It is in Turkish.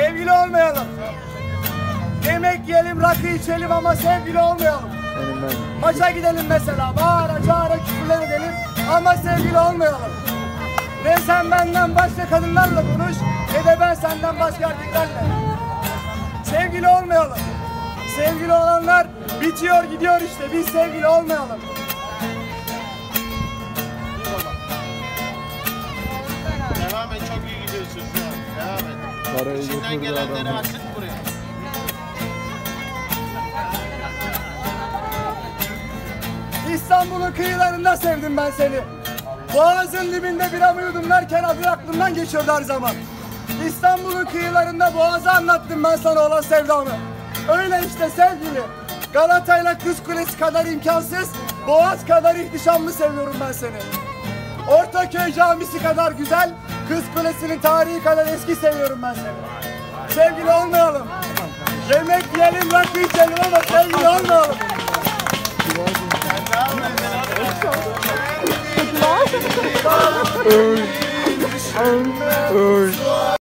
Sevgili olmayalım. Yemek yiyelim, rakı içelim ama sevgili olmayalım. Maça gidelim mesela. Bağıra çağıra küfürler edelim ama sevgili olmayalım. Ne sen benden başka kadınlarla konuş ne de ben senden başka erkeklerle. Sevgili olmayalım. Sevgili olanlar bitiyor gidiyor işte. Biz sevgili olmayalım. Parayı İçinden gelenleri akıt buraya. İstanbul'un kıyılarında sevdim ben seni. Boğazın dibinde bir amı yudum derken adı aklımdan geçiyordu her zaman. İstanbul'un kıyılarında boğazı anlattım ben sana olan sevdamı. Öyle işte sevgili. Galata'yla Kız Kulesi kadar imkansız, Boğaz kadar ihtişamlı seviyorum ben seni. Ortaköy camisi kadar güzel, Kız Kulesi'nin tarihi kadar eski seviyorum ben seni. Sevgili olmayalım. Yemek yiyelim, rakı içelim ama sevgili olmayalım. Öy.